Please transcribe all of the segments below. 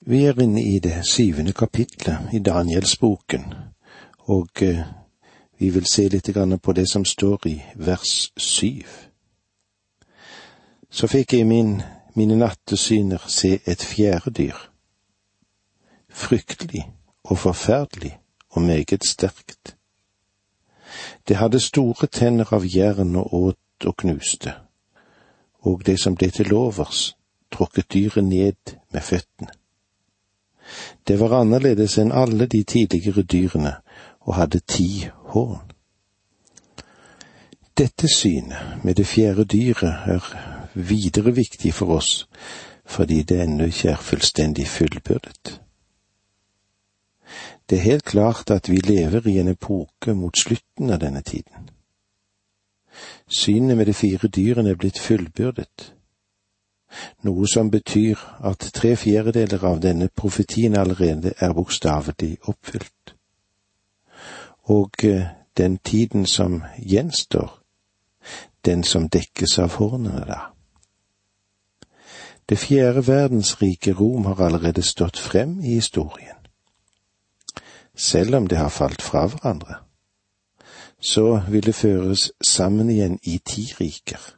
Vi er inne i det syvende kapitlet i Danielsboken, og eh, vi vil se litt på det som står i vers syv. Så fikk jeg i min, mine nattesyner se et fjerde dyr. Fryktelig og forferdelig og meget sterkt. Det hadde store tenner av jern og åt og knuste, og det som ble til overs, tråkket dyret ned med føttene. Det var annerledes enn alle de tidligere dyrene og hadde ti horn. Dette synet med det fjerde dyret er videre viktig for oss fordi det ennå ikke er fullstendig fullbyrdet. Det er helt klart at vi lever i en epoke mot slutten av denne tiden. Synet med de fire dyrene er blitt fullbyrdet noe som betyr at tre fjerdedeler av denne profetien allerede er bokstavelig oppfylt. Og eh, den tiden som gjenstår, den som dekkes av hornene da. Det fjerde verdensrike Rom har allerede stått frem i historien. Selv om det har falt fra hverandre, så vil det føres sammen igjen i ti riker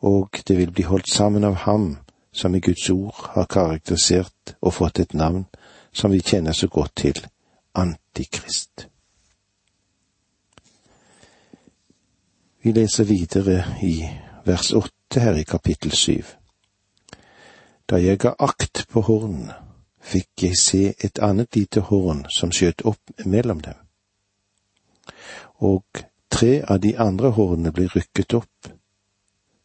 og det vil bli holdt sammen av ham som i Guds ord har karakterisert og fått et navn som vi kjenner så godt til, Antikrist. Vi leser videre i vers åtte her i kapittel syv. Da jeg ga akt på hornene, fikk jeg se et annet lite horn som skjøt opp mellom dem. Og tre av de andre hornene ble rykket opp,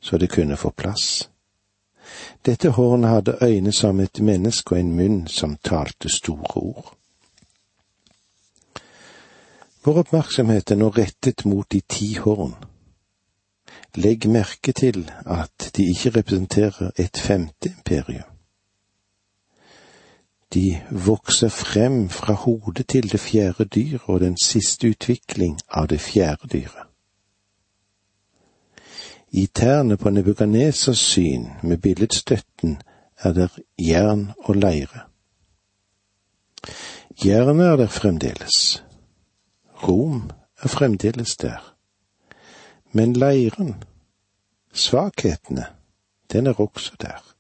så det kunne få plass. Dette hornet hadde øyne som et menneske og en munn som talte store ord. Vår oppmerksomhet er nå rettet mot de ti horn. Legg merke til at de ikke representerer et femte imperium. De vokser frem fra hodet til det fjerde dyr og den siste utvikling av det fjerde dyret. I tærne på Nebukadnesers syn med billedstøtten er der jern og leire. Jernet er der fremdeles. Rom er fremdeles der. Men leiren, svakhetene, den er også der.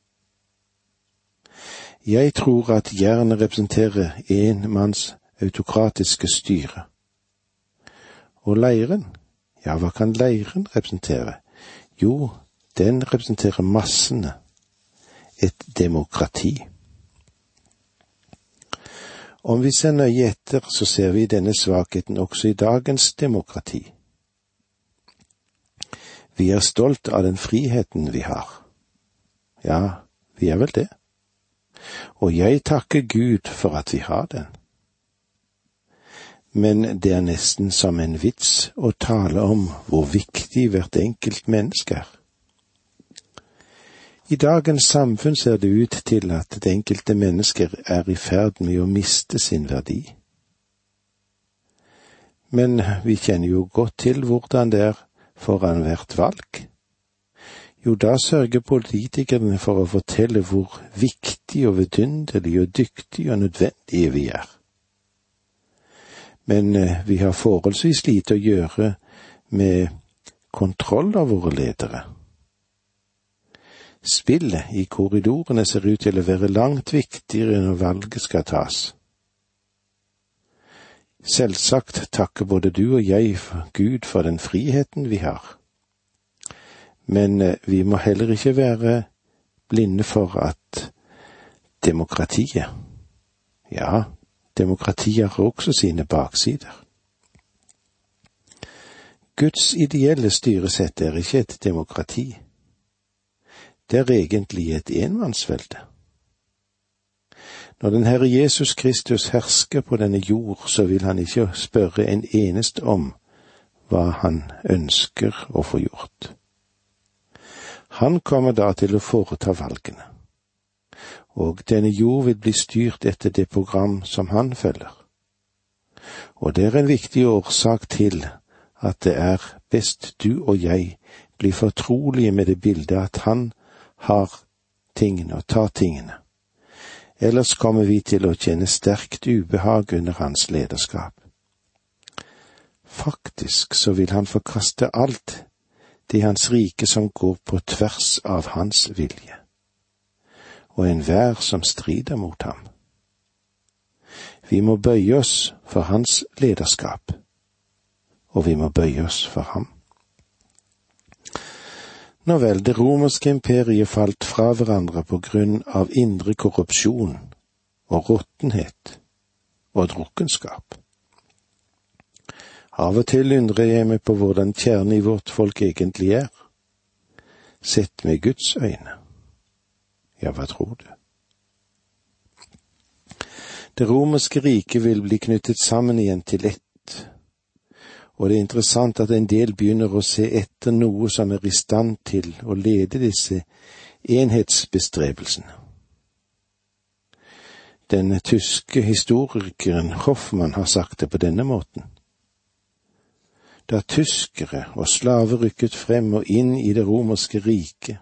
Jeg tror at jernet representerer en manns autokratiske styre. Og leiren, ja, hva kan leiren representere? Jo, den representerer massene, et demokrati. Om vi ser nøye etter, så ser vi denne svakheten også i dagens demokrati. Vi er stolt av den friheten vi har. Ja, vi er vel det. Og jeg takker Gud for at vi har den men det er nesten som en vits å tale om hvor viktig hvert enkelt menneske er. I dagens samfunn ser det ut til at det enkelte mennesker er i ferd med å miste sin verdi. Men vi kjenner jo godt til hvordan det er foran hvert valg. Jo, da sørger politikerne for å fortelle hvor viktig og vidunderlig og dyktig og nødvendig vi er men eh, vi har forholdsvis lite å gjøre med kontroll av våre ledere. Spillet i korridorene ser ut til å være langt viktigere når valget skal tas. Selvsagt takker både du og jeg Gud for den friheten vi har, men eh, vi må heller ikke være blinde for at demokratiet, ja, Demokratiet har også sine baksider. Guds ideelle styresett er ikke et demokrati. Det er egentlig et enmannsvelde. Når den Herre Jesus Kristus hersker på denne jord, så vil han ikke spørre en eneste om hva han ønsker å få gjort. Han kommer da til å foreta valgene og denne jord vil bli styrt etter det program som han følger. Og det er en viktig årsak til at det er best du og jeg blir fortrolige med det bildet at han har tingene og tar tingene, ellers kommer vi til å kjenne sterkt ubehag under hans lederskap. Faktisk så vil han forkaste alt det hans rike som går på tvers av hans vilje, og enhver som strider mot ham. Vi må bøye oss for hans lederskap, og vi må bøye oss for ham. Nå vel, det romerske imperiet falt fra hverandre på grunn av indre korrupsjon og råttenhet og drukkenskap. Av og til undrer jeg meg på hvordan kjernen i vårt folk egentlig er, sett med Guds øyne. Ja, hva tror du? Det romerske riket vil bli knyttet sammen igjen til ett, og det er interessant at en del begynner å se etter noe som er i stand til å lede disse enhetsbestrebelsene. Den tyske historikeren Hoffmann har sagt det på denne måten. Da tyskere og slaver rykket frem og inn i det romerske riket,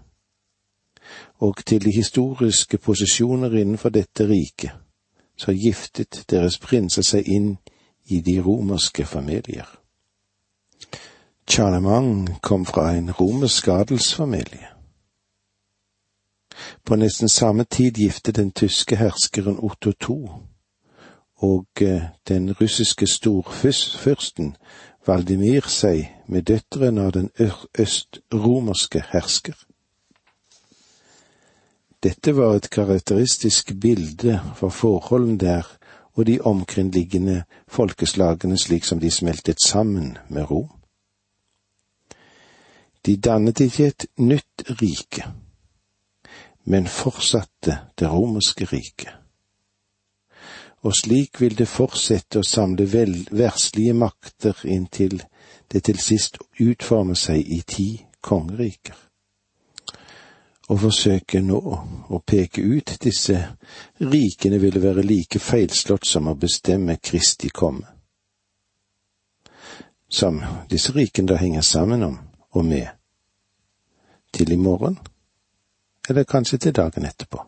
og til de historiske posisjoner innenfor dette riket, så giftet deres prinser seg inn i de romerske familier. Charlemagne kom fra en romersk adelsfamilie. På nesten samme tid giftet den tyske herskeren Otto II og eh, den russiske storfyrsten Valdimir seg med døtrene av den østromerske hersker. Dette var et karakteristisk bilde for forholdene der og de omkringliggende folkeslagene slik som de smeltet sammen med Rom. De dannet ikke et nytt rike, men fortsatte det romerske riket. Og slik vil det fortsette å samle vel, verslige makter inntil det til sist utformer seg i ti kongeriker. Å forsøke nå å peke ut disse rikene ville være like feilslått som å bestemme Kristi komme. Som disse rikene da henger sammen om og med. Til i morgen, eller kanskje til dagen etterpå.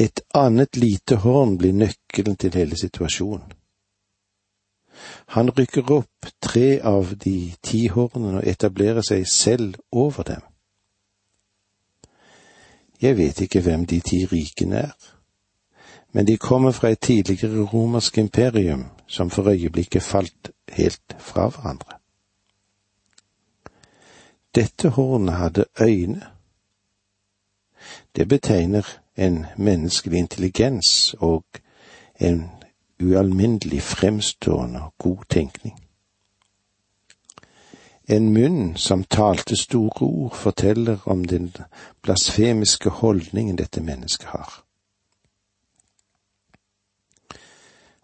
Et annet lite horn blir nøkkelen til hele situasjonen. Han rykker opp tre av de ti hornene og etablerer seg selv over dem. Jeg vet ikke hvem de ti rikene er, men de kommer fra et tidligere romersk imperium som for øyeblikket falt helt fra hverandre. Dette hornet hadde øyne. Det betegner en menneskelig intelligens og en ualminnelig fremstående og god tenkning. En munn som talte store ord, forteller om den blasfemiske holdningen dette mennesket har.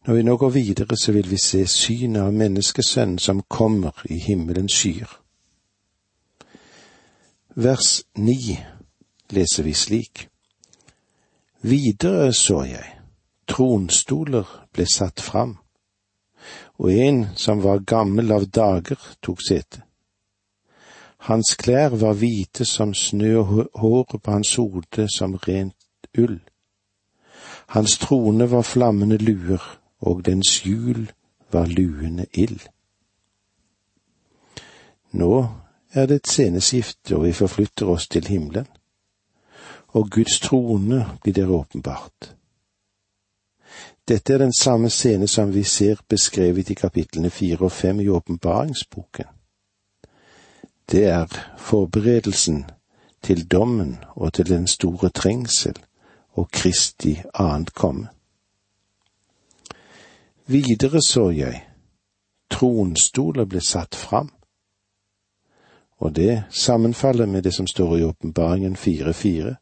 Når vi nå går videre, så vil vi se synet av menneskesønnen som kommer i himmelens skyer. Vers ni leser vi slik. Videre så jeg, tronstoler ble satt fram, og en som var gammel av dager, tok sete. Hans klær var hvite som snø og håret på hans hode som rent ull. Hans trone var flammende luer, og dens hjul var luende ild. Nå er det et sceneskifte, og vi forflytter oss til himmelen. Og Guds trone blir der åpenbart. Dette er den samme scene som vi ser beskrevet i kapitlene fire og fem i åpenbaringsboken. Det er forberedelsen til dommen og til den store trengsel og Kristi annet komme. Videre så jeg, tronstoler ble satt fram, og det sammenfaller med det som står i åpenbaringen 4.4.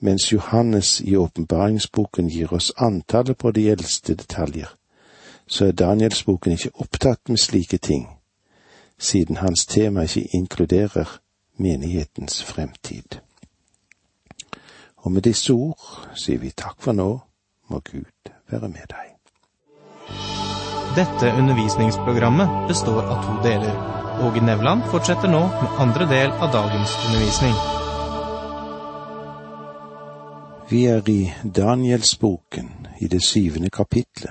Mens Johannes i åpenbaringsboken gir oss antallet på de eldste detaljer, så er Danielsboken ikke opptatt med slike ting, siden hans tema ikke inkluderer menighetens fremtid. Og med disse ord sier vi takk for nå, må Gud være med deg. Dette undervisningsprogrammet består av to deler. Åge Nevland fortsetter nå med andre del av dagens undervisning. Vi er i Danielsboken, i det syvende kapitlet,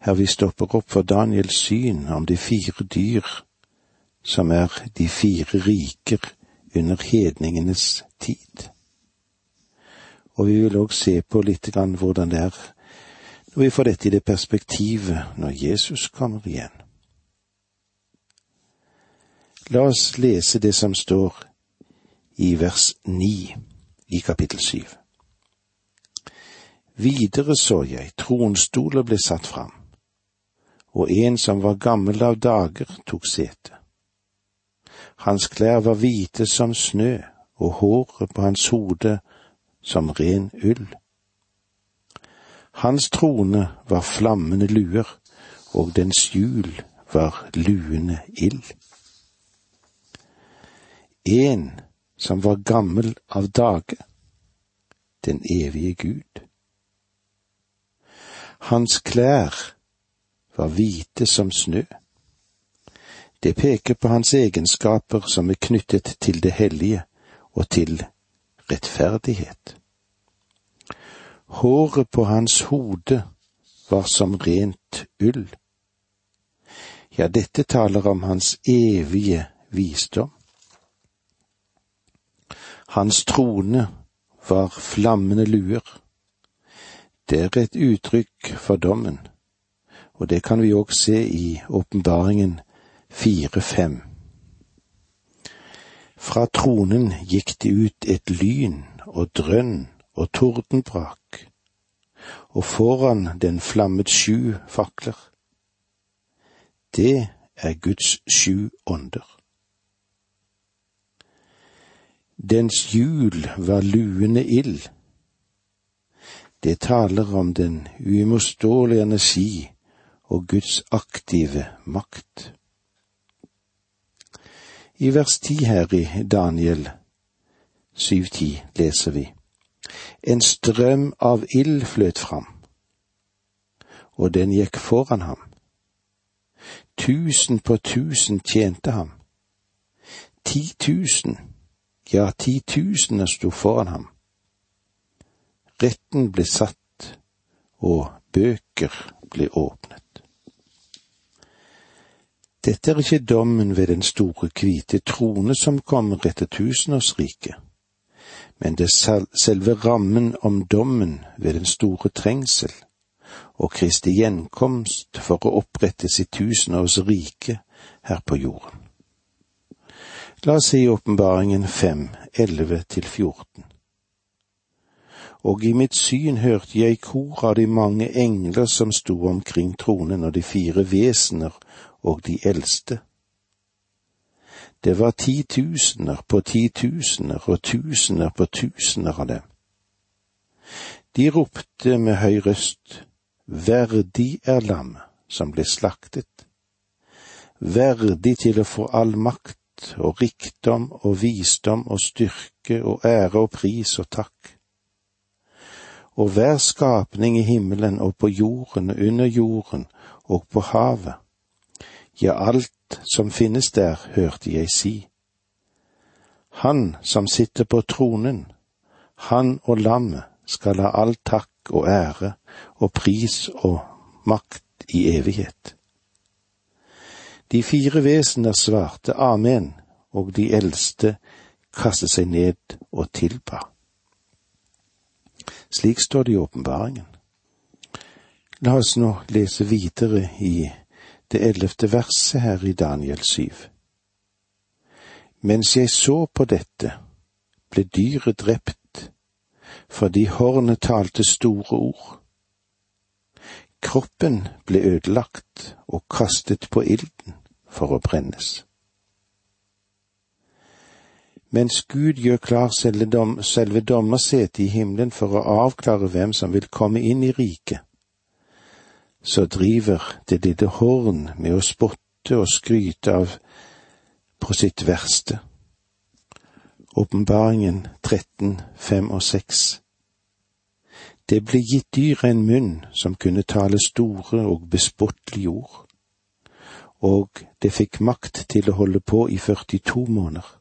her vi stopper opp for Daniels syn om de fire dyr, som er de fire riker under hedningenes tid. Og vi vil òg se på litt grann hvordan det er når vi får dette i det perspektivet når Jesus kommer igjen. La oss lese det som står i vers ni i kapittel syv. Videre så jeg tronstoler ble satt fram, og en som var gammel av dager, tok sete. Hans klær var hvite som snø, og håret på hans hode som ren ull. Hans trone var flammende luer, og dens hjul var luende ild. En som var gammel av dage, den evige Gud. Hans klær var hvite som snø. Det peker på hans egenskaper som er knyttet til det hellige og til rettferdighet. Håret på hans hode var som rent ull. Ja, dette taler om hans evige visdom. Hans trone var flammende luer. Det er et uttrykk for dommen, og det kan vi òg se i åpenbaringen fire fem. Fra tronen gikk det ut et lyn og drønn og tordenbrak, og foran den flammet sju fakler. Det er Guds sju ånder. Dens hjul var luende ild. Det taler om den uimotståelige energi og Guds aktive makt. I vers ti her i Daniel 7.10 leser vi En strøm av ild fløt fram, og den gikk foran ham. Tusen på tusen tjente ham. Ti tusen ja, titusener sto foran ham. Retten ble satt, og bøker ble åpnet. Dette er ikke dommen ved den store hvite trone som kommer etter tusenårsriket, men det er selve rammen om dommen ved den store trengsel og Kristi gjenkomst for å opprette sitt tusenårsrike her på jorden. La oss si åpenbaringen fem, elleve til fjorten. Og i mitt syn hørte jeg kor av de mange engler som sto omkring tronen og de fire vesener og de eldste. Det var titusener på titusener og tusener på tusener av dem. De ropte med høy røst, Verdig er lam som ble slaktet, verdig til å få all makt og rikdom og visdom og styrke og ære og pris og takk. Og hver skapning i himmelen og på jorden og under jorden og på havet, ja, alt som finnes der, hørte jeg si. Han som sitter på tronen, han og lammet skal ha all takk og ære og pris og makt i evighet. De fire vesener svarte amen, og de eldste kastet seg ned og tilba. Slik står det i åpenbaringen. La oss nå lese videre i det ellevte verset her i Daniel syv. Mens jeg så på dette, ble dyret drept, fordi hornet talte store ord. Kroppen ble ødelagt og kastet på ilden for å brennes. Mens Gud gjør klar selve, dom, selve dommersetet i himmelen for å avklare hvem som vil komme inn i riket, så driver det lille horn med å spotte og skryte av på sitt verste. Åpenbaringen 13, 5 og 6. Det ble gitt dyret en munn som kunne tale store og bespottelige ord og det fikk makt til å holde på i 42 måneder.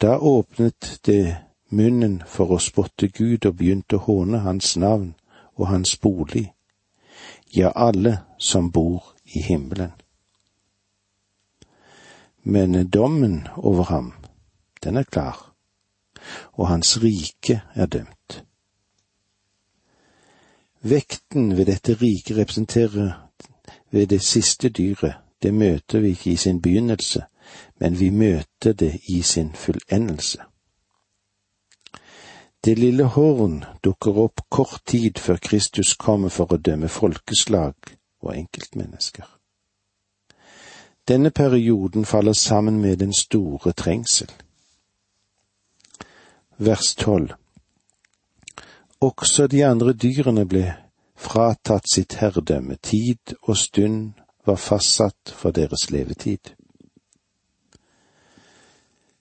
Da åpnet det munnen for å spotte Gud og begynte å håne hans navn og hans bolig, ja, alle som bor i himmelen. Men dommen over ham, den er klar, og hans rike er dømt. Vekten ved dette riket representerer ved det siste dyret, det møter vi ikke i sin begynnelse, men vi møter det i sin fullendelse. Det lille horn dukker opp kort tid før Kristus kommer for å dømme folkeslag og enkeltmennesker. Denne perioden faller sammen med den store trengsel. Vers tolv Også de andre dyrene ble fratatt sitt herredømme, tid og stund var fastsatt for deres levetid.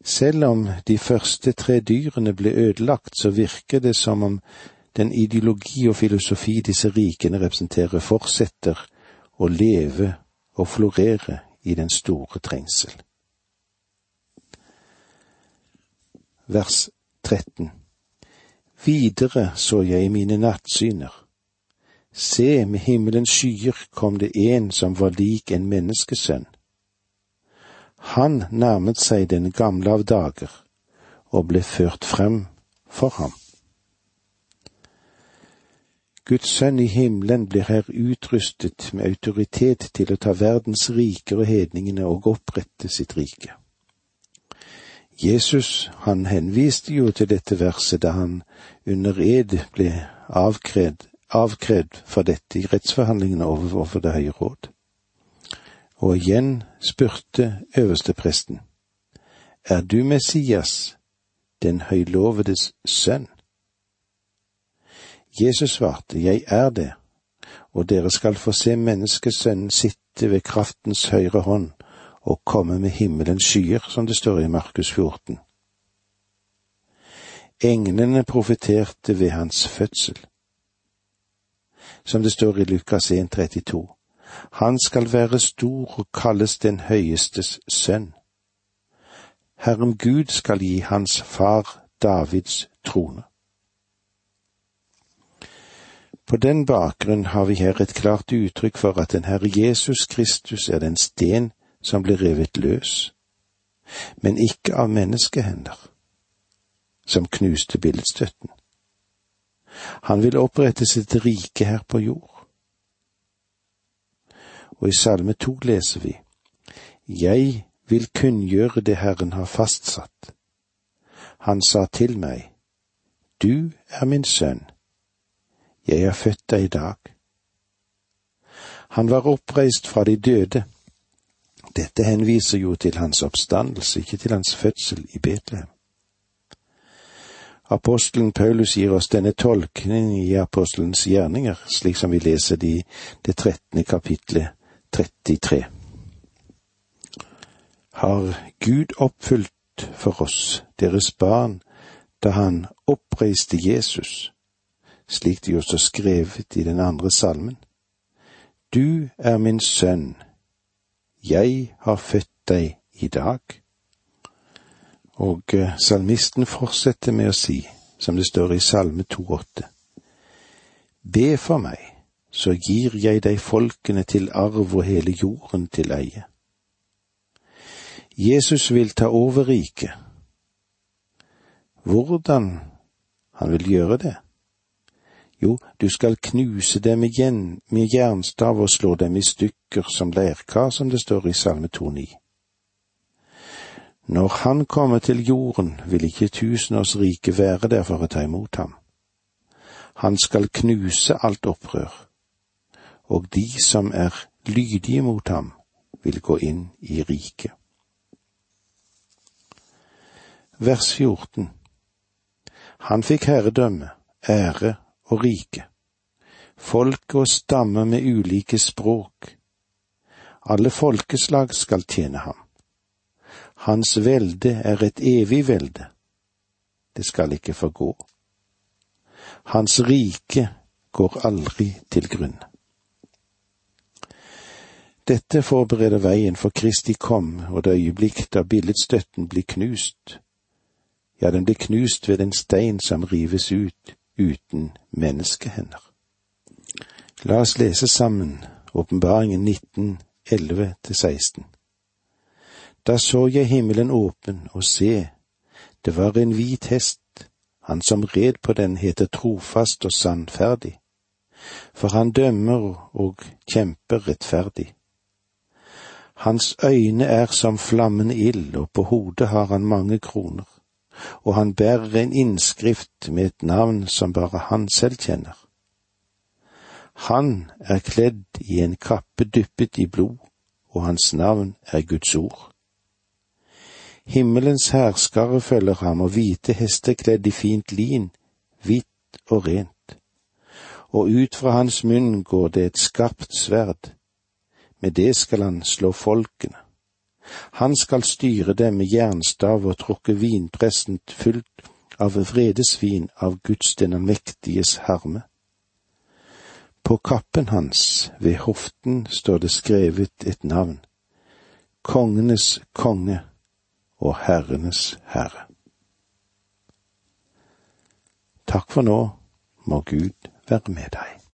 Selv om de første tre dyrene ble ødelagt, så virker det som om den ideologi og filosofi disse rikene representerer, fortsetter å leve og florere i den store trengsel. Vers 13 Videre så jeg i mine nattsyner. Se, med himmelens skyer kom det en som var lik en menneskesønn. Han nærmet seg den gamle av dager og ble ført frem for ham. Guds sønn i himmelen blir her utrustet med autoritet til å ta verdens riker og hedningene og opprette sitt rike. Jesus, han henviste jo til dette verset da han under ed ble avkrevd, for dette i rettsforhandlingene overfor Det høye råd. Og igjen spurte øverstepresten, Er du Messias, den høylovedes sønn? Jesus svarte, Jeg er det, og dere skal få se menneskesønnen sitte ved kraftens høyre hånd og komme med himmelens skyer, som det står i Markus 14. Englene profeterte ved hans fødsel. Som det står i Lukas 1,32. Han skal være stor og kalles den høyestes sønn. Herren Gud skal gi hans far Davids trone. På den bakgrunn har vi her et klart uttrykk for at den Herre Jesus Kristus er den sten som blir revet løs, men ikke av menneskehender, som knuste billedstøtten. Han vil opprette sitt rike her på jord. Og i Salme to leser vi, Jeg vil kunngjøre det Herren har fastsatt. Han sa til meg, Du er min sønn, jeg er født deg i dag. Han var oppreist fra de døde. Dette henviser jo til hans oppstandelse, ikke til hans fødsel i Betlehem. Apostelen Paulus gir oss denne tolkningen i apostelens gjerninger, slik som vi leser det i det trettende kapitlet 33. Har Gud oppfylt for oss, deres barn, da han oppreiste Jesus, slik de også skrevet i den andre salmen. Du er min sønn, jeg har født deg i dag. Og eh, salmisten fortsetter med å si, som det står i Salme 2,8. Be for meg, så gir jeg deg folkene til arv og hele jorden til eie. Jesus vil ta over riket. Hvordan han vil gjøre det? Jo, du skal knuse dem igjen med jernstav og slå dem i stykker som leirkar, som det står i Salme 2,9. Når han kommer til jorden, vil ikke tusenårsriket være der for å ta imot ham. Han skal knuse alt opprør, og de som er lydige mot ham, vil gå inn i riket. Vers 14 Han fikk herredømme, ære og rike, folk og stammer med ulike språk. Alle folkeslag skal tjene ham. Hans velde er et evig velde, det skal ikke forgå. Hans rike går aldri til grunne. Dette forbereder veien for Kristi kom og det øyeblikk da billedstøtten blir knust. ja, den blir knust ved en stein som rives ut uten menneskehender. La oss lese sammen Åpenbaringen 19, 11-16. Da så jeg himmelen åpen, og se, det var en hvit hest, han som red på den heter trofast og sannferdig, for han dømmer og kjemper rettferdig. Hans øyne er som flammende ild, og på hodet har han mange kroner, og han bærer en innskrift med et navn som bare han selv kjenner. Han er kledd i en kappe dyppet i blod, og hans navn er Guds ord. Himmelens herskare følger ham, og hvite hester kledd i fint lin, hvitt og rent. Og ut fra hans munn går det et skarpt sverd, med det skal han slå folkene. Han skal styre dem med jernstav og trukke vinpressen fullt av vredesvin av Guds den allmektiges harme. På kappen hans, ved hoften, står det skrevet et navn, Kongenes konge og Herrenes Herre. Takk for nå, må Gud være med deg.